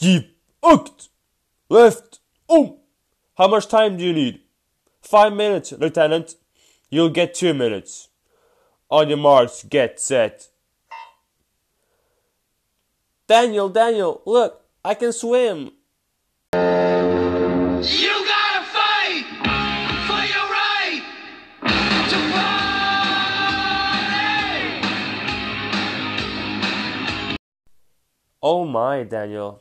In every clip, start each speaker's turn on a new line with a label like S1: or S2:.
S1: Jeep, Uct, left, um. How much time do you need? Five minutes, Lieutenant. You'll get two minutes. On your marks, get set. Daniel, Daniel, look, I can swim.
S2: You gotta fight for your right to party.
S1: Oh my, Daniel.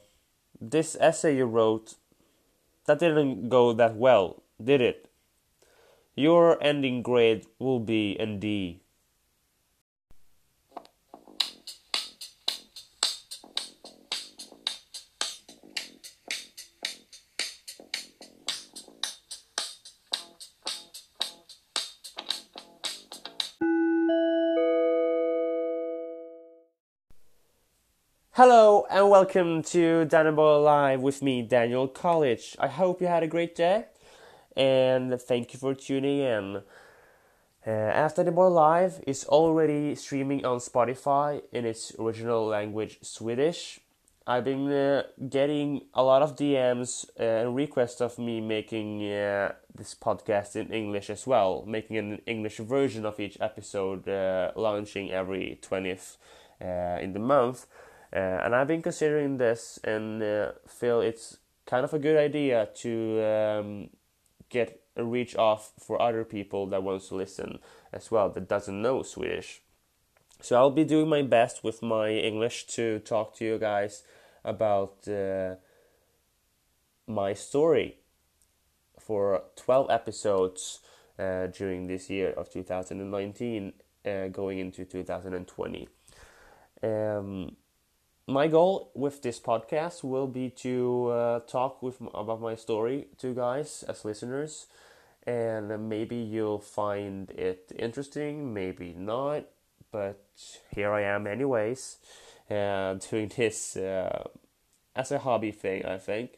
S1: This essay you wrote, that didn't go that well, did it? Your ending grade will be an D. Hello and welcome to Boy Live with me, Daniel College. I hope you had a great day and thank you for tuning in. Uh, the Boy Live is already streaming on Spotify in its original language, Swedish. I've been uh, getting a lot of DMs uh, and requests of me making uh, this podcast in English as well, making an English version of each episode, uh, launching every 20th uh, in the month. Uh, and I've been considering this and uh, feel it's kind of a good idea to um, get a reach off for other people that wants to listen as well that doesn't know Swedish. So I'll be doing my best with my English to talk to you guys about uh, my story for 12 episodes uh, during this year of 2019 uh, going into 2020. Um, my goal with this podcast will be to uh, talk with about my story to guys as listeners and maybe you'll find it interesting maybe not but here i am anyways uh, doing this uh, as a hobby thing i think.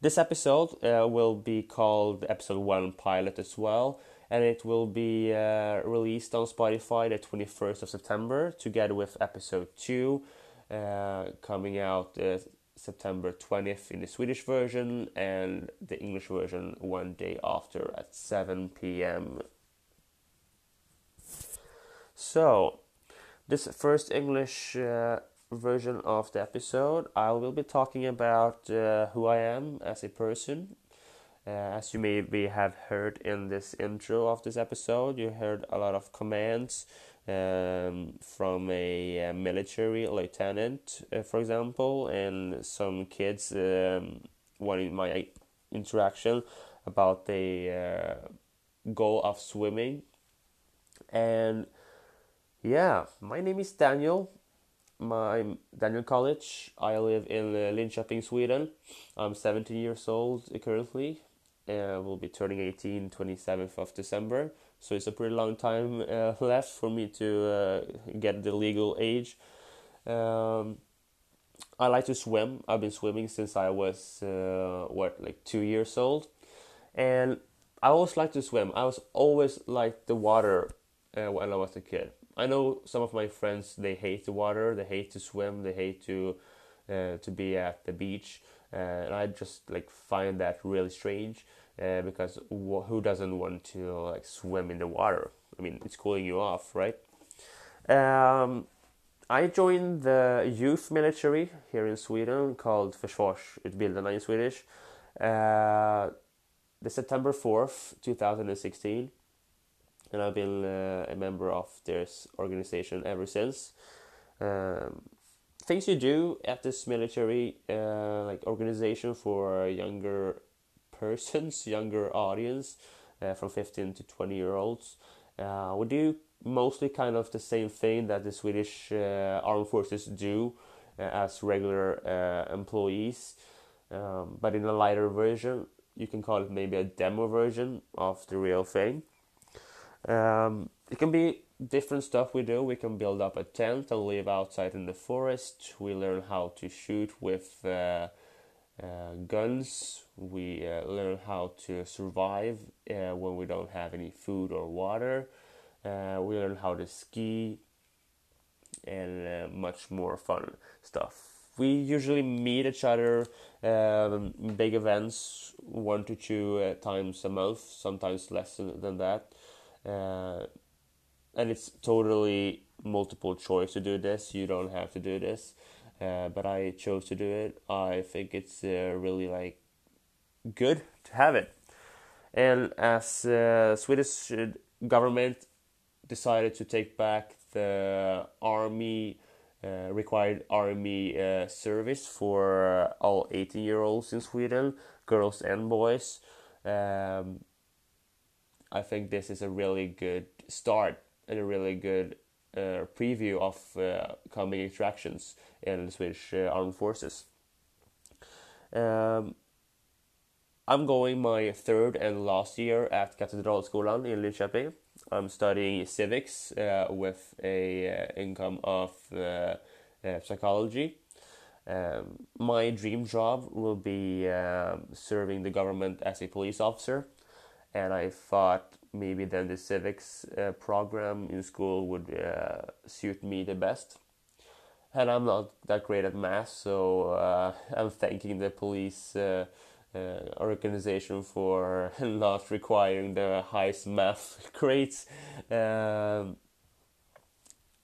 S1: This episode uh, will be called episode 1 pilot as well and it will be uh, released on Spotify the 21st of September together with episode 2 uh, coming out uh, September 20th in the Swedish version and the English version one day after at 7 p.m. So, this first English uh, version of the episode, I will be talking about uh, who I am as a person. Uh, as you maybe have heard in this intro of this episode, you heard a lot of commands um, from a, uh military lieutenant, uh, for example, and some kids um, wanted my interaction about the uh, goal of swimming. And yeah, my name is Daniel. My I'm Daniel College. I live in uh, Linköping, Sweden. I'm 17 years old currently. Uh, will be turning 18 27th of December so it's a pretty long time uh, left for me to uh, get the legal age. Um, I like to swim. I've been swimming since I was uh, what like two years old, and I always like to swim. I was always like the water uh, when I was a kid. I know some of my friends they hate the water. They hate to swim. They hate to uh, to be at the beach, uh, and I just like find that really strange uh, because wh- who doesn't want to like swim in the water? I mean, it's cooling you off, right? Um, I joined the youth military here in Sweden called Försvarsutbildarna in Swedish. Uh, the September 4th, 2016. And I've been uh, a member of this organization ever since. Um, things you do at this military uh, like organization for younger persons, younger audience, uh, from 15 to 20 year olds. Uh, we do mostly kind of the same thing that the Swedish uh, armed forces do uh, as regular uh, employees, um, but in a lighter version. You can call it maybe a demo version of the real thing. Um, it can be different stuff we do. We can build up a tent and live outside in the forest. We learn how to shoot with uh, guns. We uh, learn how to survive uh, when we don't have any food or water. Uh, we learn how to ski and uh, much more fun stuff. we usually meet each other um, big events one to two uh, times a month, sometimes less than, than that. Uh, and it's totally multiple choice to do this. You don't have to do this, uh, but I chose to do it. I think it's uh, really like good to have it. And as uh, Swedish government decided to take back the army uh, required army uh, service for all 18 year olds in Sweden, girls and boys. Um, I think this is a really good start and a really good uh, preview of uh, coming attractions in the Swedish uh, armed forces. Um, I'm going my third and last year at Katedralskolan in Linköping. I'm studying civics uh, with a uh, income of uh, psychology. Um, my dream job will be um, serving the government as a police officer, and I thought maybe then the civics uh, program in school would uh, suit me the best. And I'm not that great at math, so I'm thanking the police uh, organization for not requiring the highest math grades um,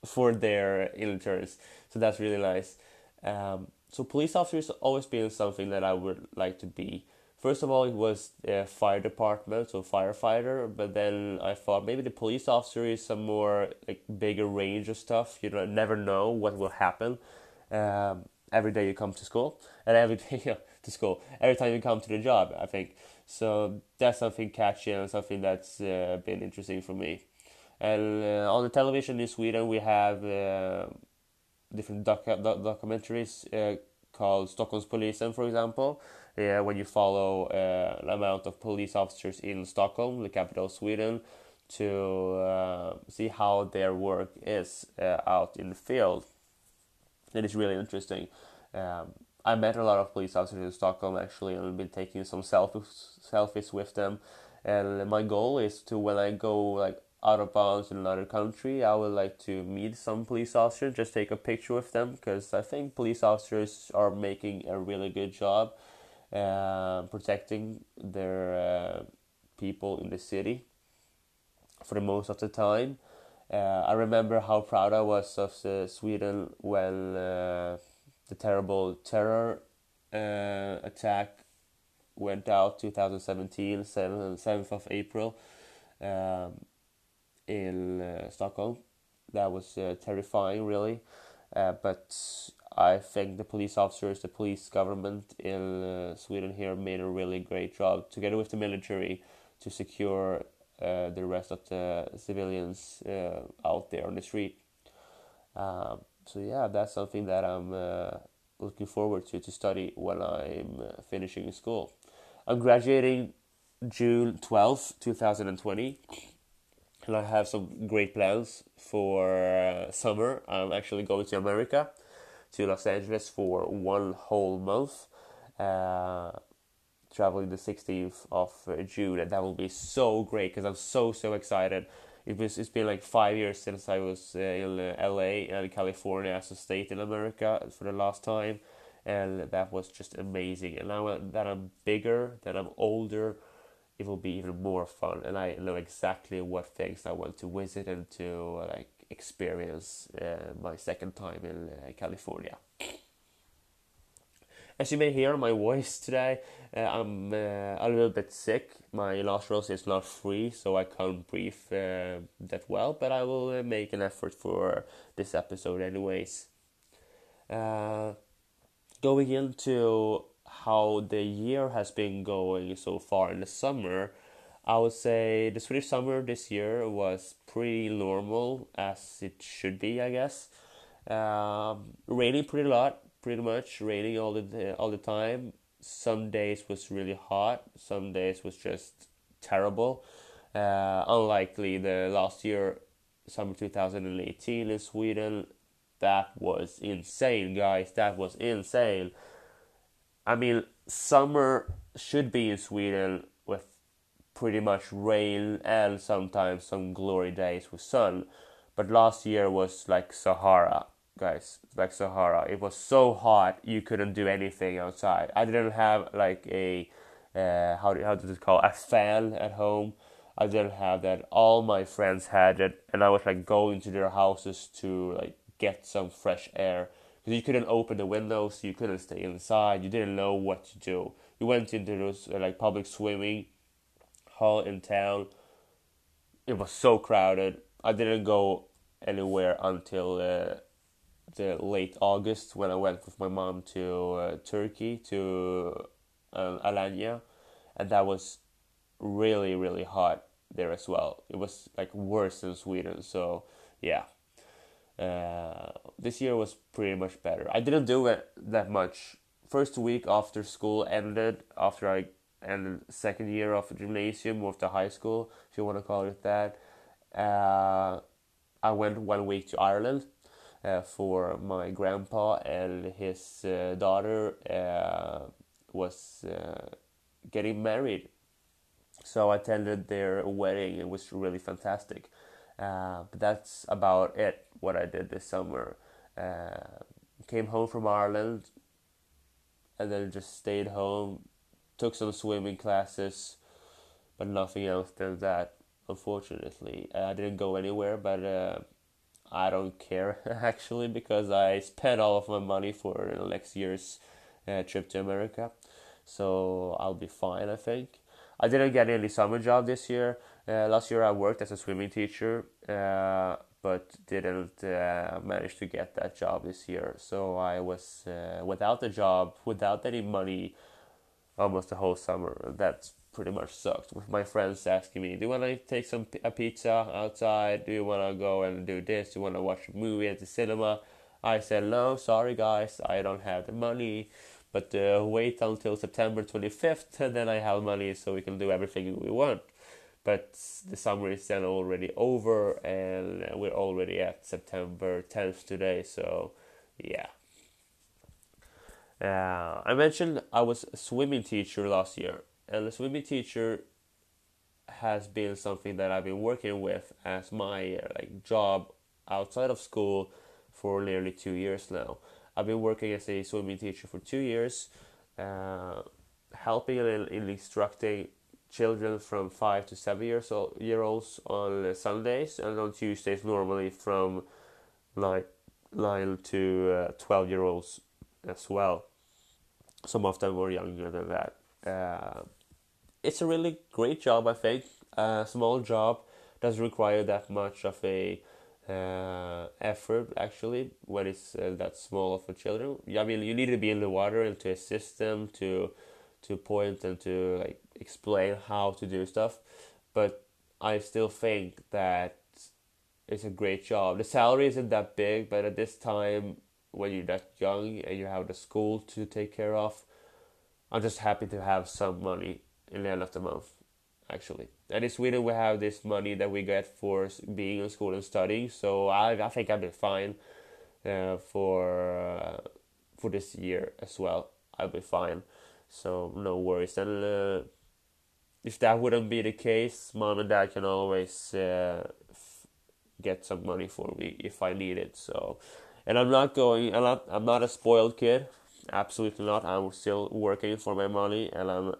S1: for their interns. So that's really nice. Um, so police officers always been something that I would like to be. First of all, it was a fire department, so firefighter. But then I thought maybe the police officer is some more like bigger range of stuff. You know, never know what will happen. Um, every day you come to school, and every day to school every time you come to the job. I think so. That's something catchy and something that's uh, been interesting for me. And uh, on the television in Sweden, we have uh, different doc- doc- documentaries uh, called Stockholmspolisen, for example. Yeah, when you follow uh, an amount of police officers in Stockholm, the capital of Sweden, to uh, see how their work is out in the field. It is really interesting. Um, I met a lot of police officers in Stockholm actually, and been taking some selfies selfies with them. And my goal is to when I go like out of bounds in another country, I would like to meet some police officers, just take a picture with them, because I think police officers are making a really good job uh, protecting their uh, people in the city for the most of the time. Uh, I remember how proud I was of Sweden when uh, the terrible terror uh, attack went out 2017 7th, 7th of april um, in uh, stockholm. That was uh, terrifying really. Uh, but i think the police officers the police government in uh, sweden here made a really great job together with the military to secure uh, the rest of the civilians out there on the street. Um, so yeah, that's something that I'm looking forward to to study when I'm finishing school. I'm graduating June 12th, 2020, and I have some great plans for uh, summer. I'm actually going to America, to Los Angeles for one whole month. Uh, traveling the 16th of uh, June, and that will be so great because I'm so so excited it was it's been like five years since I was uh, in uh, LA and California as a state in America for the last time, and that was just amazing. And now that I'm bigger, that I'm older, it will be even more fun. And I know exactly what things I want to visit and to like experience uh, my second time in uh, California. As you may hear my voice today, uh, I'm uh, a little bit sick. My nostrils is not free, so I can't breathe uh, that well. But I will uh, make an effort for this episode, anyways. Going into how the year has been going so far in the summer, I would say the Swedish summer this year was pretty normal as it should be, I guess. Um, raining pretty lot, pretty much raining all the all the time. Some days was really hot. Some days was just terrible. Uh, unlikely the last year, summer 2018 in Sweden, that was insane, guys. That was insane. I mean, summer should be in Sweden with pretty much rain and sometimes some glory days with sun. But last year was like Sahara guys. Like Sahara, it was so hot you couldn't do anything outside. I didn't have like a uh, how do, how does it call a fan at home. I didn't have that. All my friends had it, and I was like going to their houses to like get some fresh air because you couldn't open the windows, you couldn't stay inside, you didn't know what to do. You went into those uh, like public swimming hall in town. It was so crowded. I didn't go anywhere until uh, the late August when I went with my mom to uh, Turkey to um, Alanya, and that was really really hot there as well. It was like worse than Sweden. So yeah, uh, this year was pretty much better. I didn't do it that much. First week after school ended, after I ended second year of gymnasium or the high school, if you want to call it that, uh, I went one week to Ireland uh, for my grandpa and his uh, daughter uh, was uh, getting married. So I attended their wedding. It was really fantastic. Uh, but that's about it. What I did this summer. Uh, came home from Ireland, and then just stayed home. Took some swimming classes, but nothing else than that. Unfortunately, I didn't go anywhere. But uh, I don't care actually because I spent all of my money for next year's uh, trip to America, so I'll be fine. I think. I didn't get any summer job this year. Uh, last year I worked as a swimming teacher, uh, but didn't uh, manage to get that job this year. So I was uh, without a job, without any money, almost the whole summer. That pretty much sucked. With my friends asking me, "Do you want to take some a pizza outside? Do you want to go and do this? Do you want to watch a movie at the cinema?" I said, "No, sorry guys, I don't have the money." But uh, wait until September 25th, and then I have money so we can do everything we want. But the summer is then already over, and we're already at September 10th today, so yeah. Uh, I mentioned I was a swimming teacher last year, and the swimming teacher has been something that I've been working with as my uh, like job outside of school for nearly two years now. I've been working as a swimming teacher for two years, uh, helping and instructing children from five to seven years old year olds on Sundays and on Tuesdays normally from nine nine to uh, twelve year olds as well. Some of them were younger than that. Uh, it's a really great job, I think. A small job doesn't require that much of a uh, effort actually when it's uh, that small for children. I mean, you need to be in the water and to assist them to to point and to like explain how to do stuff. But I still think that it's a great job. The salary isn't that big, but at this time when you're that young and you have the school to take care of, I'm just happy to have some money in the end of the month actually. And in Sweden, we have this money that we get for being in school and studying. So I, I think I'll be fine uh, for uh, for this year as well. I'll be fine. So no worries. And uh, if that wouldn't be the case, mom and dad can always uh, f- get some money for me if I need it. So, and I'm not going. I'm not. I'm not a spoiled kid. Absolutely not. I'm still working for my money, and I'm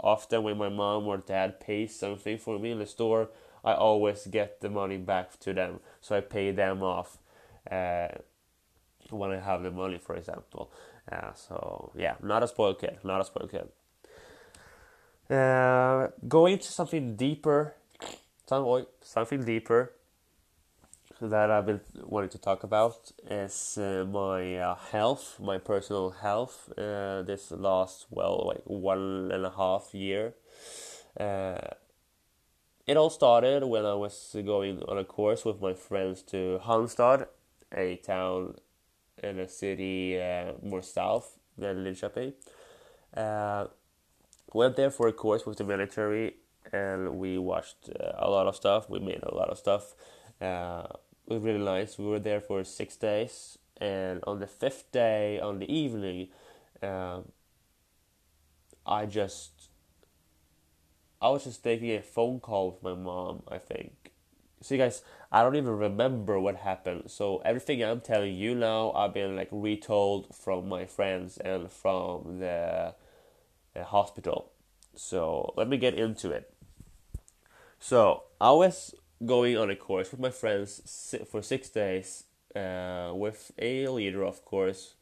S1: often when my mom or dad pays something for me in the store, I always get the money back to them. So I pay them off uh, when I have the money, for example. Uh, so yeah, not a spoiled kid, not a spoiled kid. Uh, going to something deeper, something deeper that I've been wanting to talk about is uh, my uh, health, my personal health. Uh, this last well, like one and a half year. Uh, it all started when I was going on a course with my friends to Halmstad, a town in a city uh, more south than Linköping. Uh, went there for a course with the military, and we watched a lot of stuff. We made a lot of stuff It was really nice. We were there for six days, and on the fifth day, on the evening, um, I just I was just taking a phone call with my mom, I think, see guys i don't even remember what happened so everything i'm telling you now i've been like retold from my friends and from the hospital so let me get into it so i was going on a course with my friends for six days uh, with a leader of course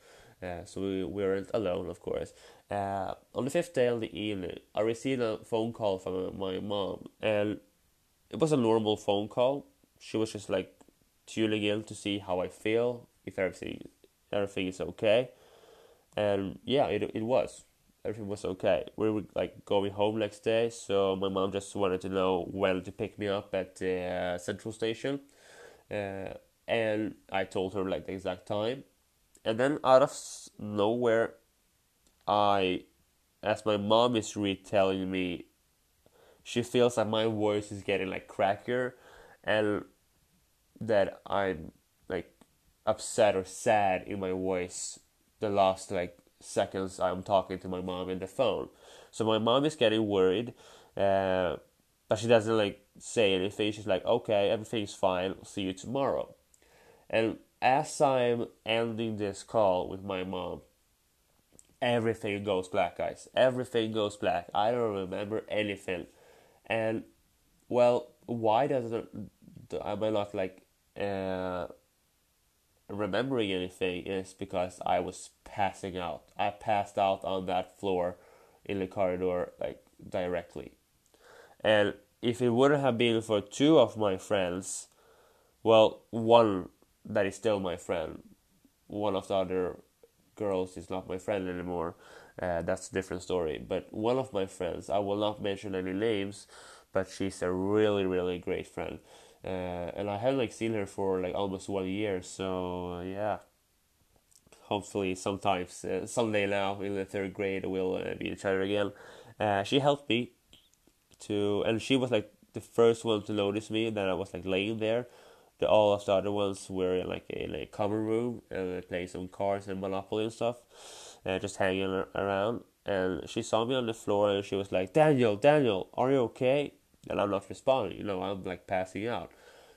S1: uh, so we weren't alone of course uh, on the fifth day of the evening i received a phone call from my mom and it was a normal phone call. She was just like tuning in to see how I feel, if everything everything is okay. And yeah, it it was. Everything was okay. We were like going home next day, so my mom just wanted to know when to pick me up at the uh, central station. Uh, and I told her like the exact time. And then out of nowhere, I, as my mom is retelling me she feels that my voice is getting like crackier and that I'm like upset or sad in my voice the last like seconds I'm talking to my mom in the phone. So my mom is getting worried, uh, but she doesn't like say anything. She's like, okay, everything's fine. I'll see you tomorrow. And as I'm ending this call with my mom, everything goes black, guys. Everything goes black. I don't remember anything. And well, why doesn't am I not like uh, remembering anything? Is because I was passing out. I passed out on that floor in the corridor, like directly. And if it wouldn't have been for two of my friends, well, one that is still my friend, one of the other girls is not my friend anymore. Uh, that's a different story. But one of my friends, I will not mention any names, but she's a really, really great friend. Uh, and I haven't like seen her for like almost one year, so uh, yeah. Hopefully, sometimes uh, someday now in the third grade we'll uh, meet each other again. Uh, she helped me to, and she was like the first one to notice me that I was like laying there. The all of the other ones were in like in a common room and playing some cards and Monopoly and stuff uh, just hanging around. And she saw me on the floor and she was like, Daniel, Daniel, are you okay? And I'm not responding, you know, I'm like passing out.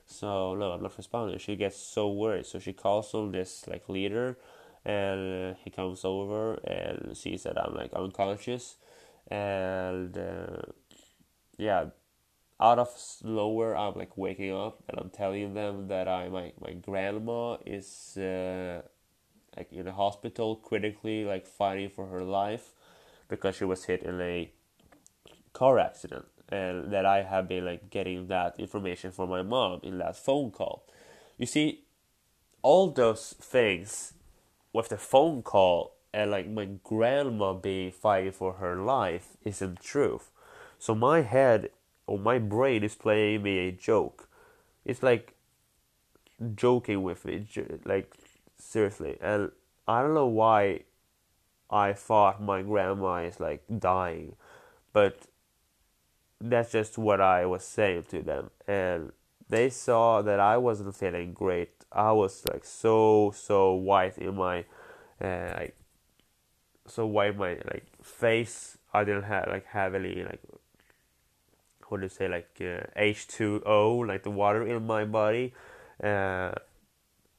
S1: So, no, I'm not responding. She gets so worried. So she calls on this like leader and he comes over and sees that I'm like unconscious. And uh, yeah, out of nowhere, I'm like waking up and I'm telling them that I my, my grandma is. Uh, like in the hospital, critically like fighting for her life because she was hit in a car accident, and that I have been like getting that information from my mom in that phone call. You see, all those things with the phone call and like my grandma being fighting for her life isn't truth. So my head or my brain is playing me a joke. It's like joking with me, like seriously. And I don't know why I thought my grandma is like dying, but that's just what I was saying to them. And they saw that I wasn't feeling great. I was like so so white in my uh, like so white my like face. I didn't have like any like what do you say like uh, H two O like the water in my body. Uh,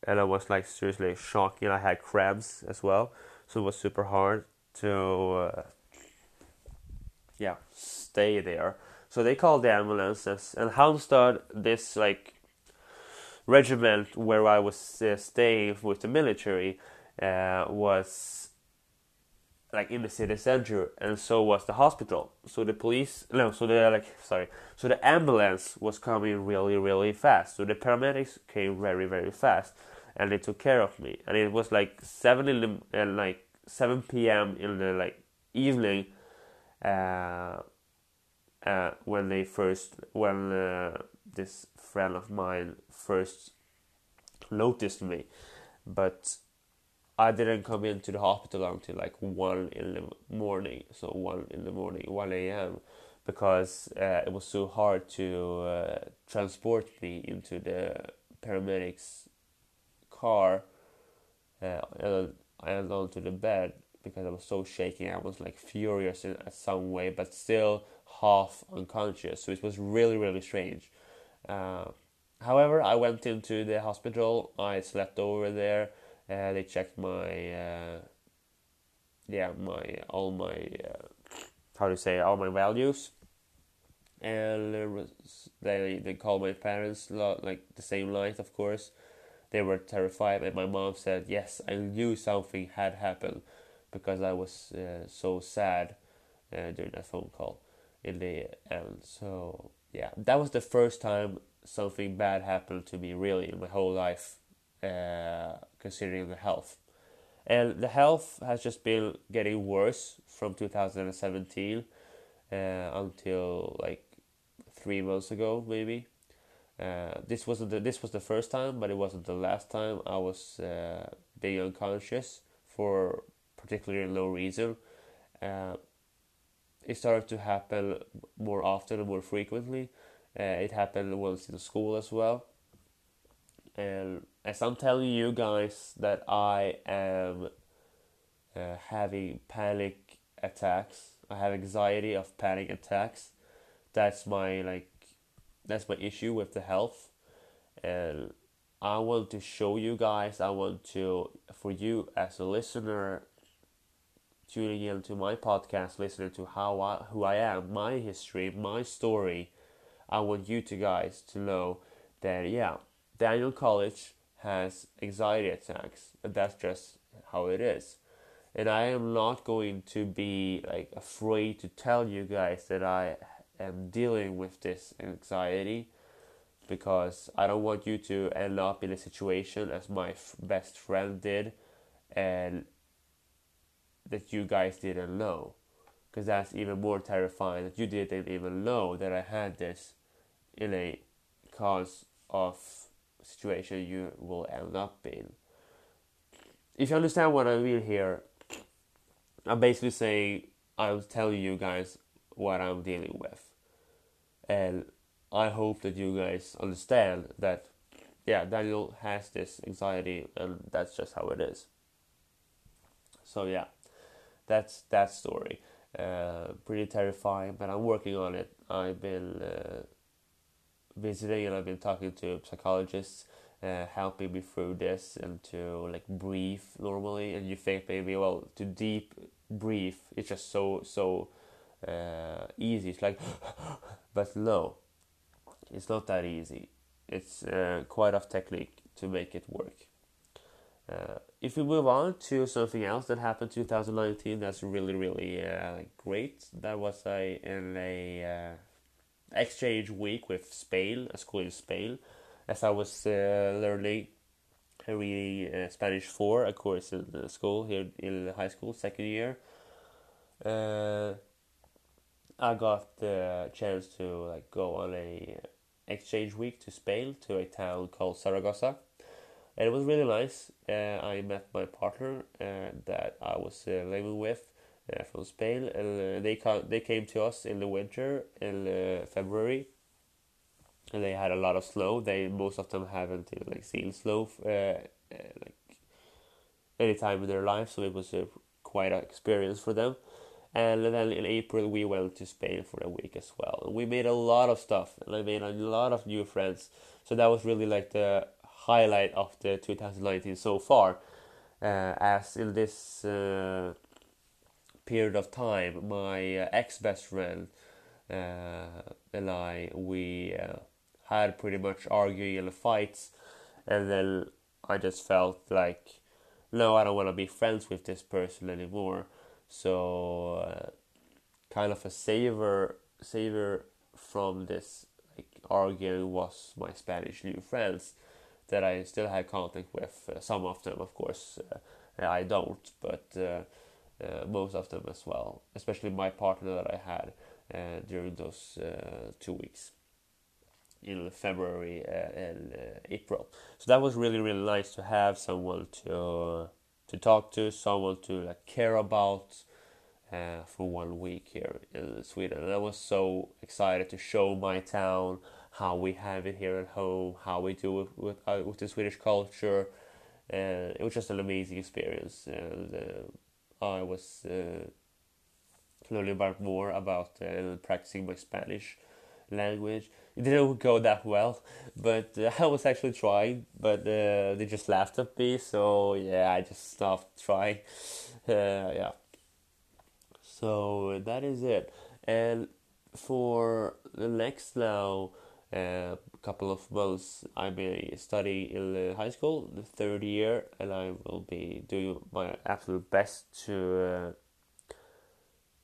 S1: and I was like seriously shocking. I had cramps as well, so it was super hard to uh, yeah stay there. So they called the ambulances, and Halmstad, this like regiment where I was uh, staying with the military, uh, was like in the city center, and so was the hospital. So the police, no, so the like sorry, so the ambulance was coming really really fast. So the paramedics came very very fast and they took care of me. And it was like seven in the like seven p.m. in the like evening, uh, uh, when they first when uh, this friend of mine first noticed me, but I didn't come into the hospital until like one in the morning. So one in the morning, one a.m. Because uh, it was so hard to uh, transport me into the paramedics car uh, and held onto the bed because I was so shaking. I was like furious in some way, but still half unconscious. So it was really, really strange. Uh, however, I went into the hospital. I slept over there. Uh, they checked my, uh, yeah, my all my, uh, how do you say, all my values, and they they called my parents like the same night, of course. They were terrified, and my mom said, "Yes, I knew something had happened," because I was uh, so sad uh, during that phone call in the end. So yeah, that was the first time something bad happened to me really in my whole life, uh, considering the health. And the health has just been getting worse from 2017 uh, until like three months ago, maybe. Uh, this wasn't the, this was the first time, but it wasn't the last time I was uh, being unconscious for particularly no reason. It started to happen more often and more frequently. Uh, it happened once in the school as well. And as I'm telling you guys that I am uh, having panic attacks, I have anxiety of panic attacks. That's my like, that's my issue with the health, and I want to show you guys. I want to for you as a listener tuning in to my podcast, listening to how I, who I am, my history, my story. I want you to guys to know that yeah, Daniel College has anxiety attacks, and that's just how it is. And I am not going to be like afraid to tell you guys that I am dealing with this anxiety because I don't want you to end up in a situation as my f- best friend did and that you guys didn't know because that's even more terrifying that you didn't even know that I had this in a cause of situation you will end up in. If you understand what I mean here, I'm basically saying I'm telling you guys what I'm dealing with. And I hope that you guys understand that yeah, Daniel has this anxiety and that's just how it is. So yeah, that's that story. Uh, pretty terrifying, but I'm working on it. I've been uh, visiting and I've been talking to psychologists, uh, helping me through this and to like breathe normally. And you think maybe well to deep breathe, it's just so so uh, easy. It's like, but no, it's not that easy. It's uh, quite a technique to make it work. Uh, if we move on to something else that happened 2019, that's really really uh, great. That was a in a uh, exchange week with Spain, a school in Spain, as I was uh, learning reading uh, Spanish four, a course in the school here in high school, second year. Uh, I got the chance to like go on a exchange week to Spain to a town called Saragossa, and it was really nice. Uh, I met my partner uh, that I was uh, living with uh, from Spain, and uh, they ca- they came to us in the winter in uh, February, and they had a lot of snow. They most of them haven't uh, like seen snow like any time in their life, so it was quite an experience for them. And then in April we went to Spain for a week as well, we made a lot of stuff, and I made a lot of new friends. So that was really like the highlight of the 2019 so far. Uh, as in this uh, period of time, my uh, ex best friend uh, and I we uh, had pretty much arguing and fights, and then I just felt like, no, I don't want to be friends with this person anymore. So, kind of a saver saver from this like arguing was my Spanish new friends that I still had contact with. Uh, some of them, of course, uh, I don't, but uh, most of them as well. Especially my partner that I had during those two weeks in February and April. So that was really really nice to have someone to to talk to, someone to like care about. Uh, for one week here in Sweden, and I was so excited to show my town how we have it here at home, how we do it with uh, with the Swedish culture, and it was just an amazing experience. And uh, I was uh, learning about more about uh, practicing my Spanish language it didn't go that well, but uh, I was actually trying, but uh, they just laughed at me. So yeah, I just stopped trying. Uh, yeah. So that is it, and for the next now uh, couple of months, I may study in high school, the third year, and I will be doing my absolute best to uh,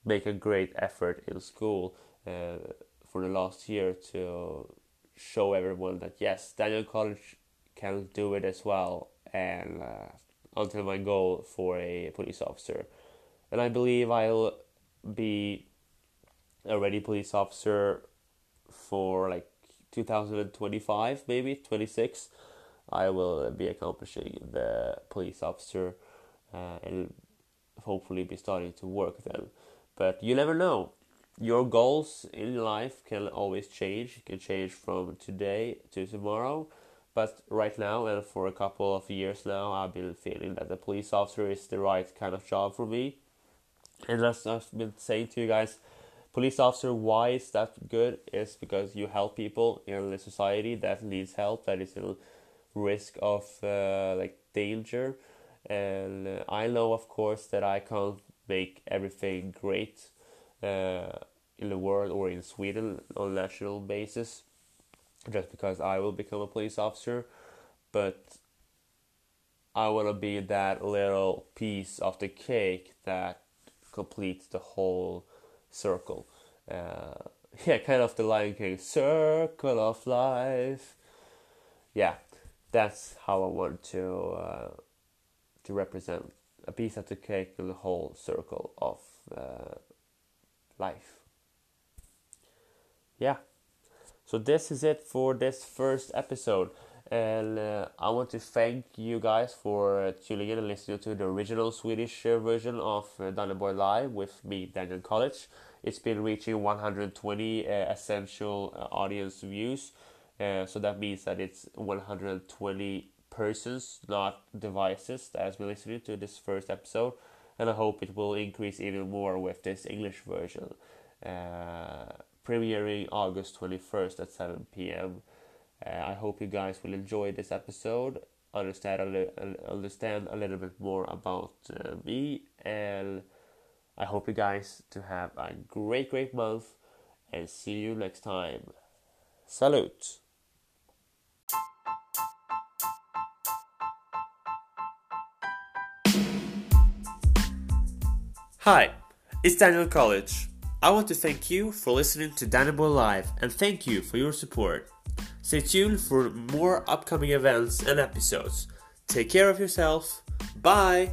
S1: make a great effort in school uh, for the last year to show everyone that yes, Daniel College can do it as well, and uh, until my goal for a police officer, and I believe I'll be a ready police officer for like 2025 maybe 26 i will be accomplishing the police officer uh, and hopefully be starting to work then. But you never know. Your goals in life can always change. It can change from today to tomorrow. But right now and for a couple of years now i've been feeling that the police officer is the right kind of job for me. And as i've been saying to you guys police officer why is that good? Is because you help people in the society that needs help that is in risk of uh, like danger. And uh, i know of course that i can't make everything great uh, in the world or in sweden on a national basis just because i will become a police officer. But i want to be that little piece of the cake that completes the whole circle. Uh, yeah, kind of the Lion King circle of life. Yeah, that's how I want to uh, to represent a piece of the cake the whole circle of uh, life. Yeah, so this is it for this first episode. And uh, I want to thank you guys for uh, tuning in and listening to the original Swedish uh, version of uh, Boy Live with me, Daniel College. It's been reaching 120 uh, essential uh, audience views, uh, so that means that it's 120 persons, not devices, has been listening to this first episode. And I hope it will increase even more with this English version, premiering August 21st at 7 p.m. Uh, I hope you guys will enjoy this episode, understand a li- understand a little bit more about uh, me, and I hope you guys to have a great great month, and see you next time. Salute. Hi, it's Daniel College. I want to thank you for listening to Daniel Live and thank you for your support. Stay tuned for more upcoming events and episodes. Take care of yourself. Bye!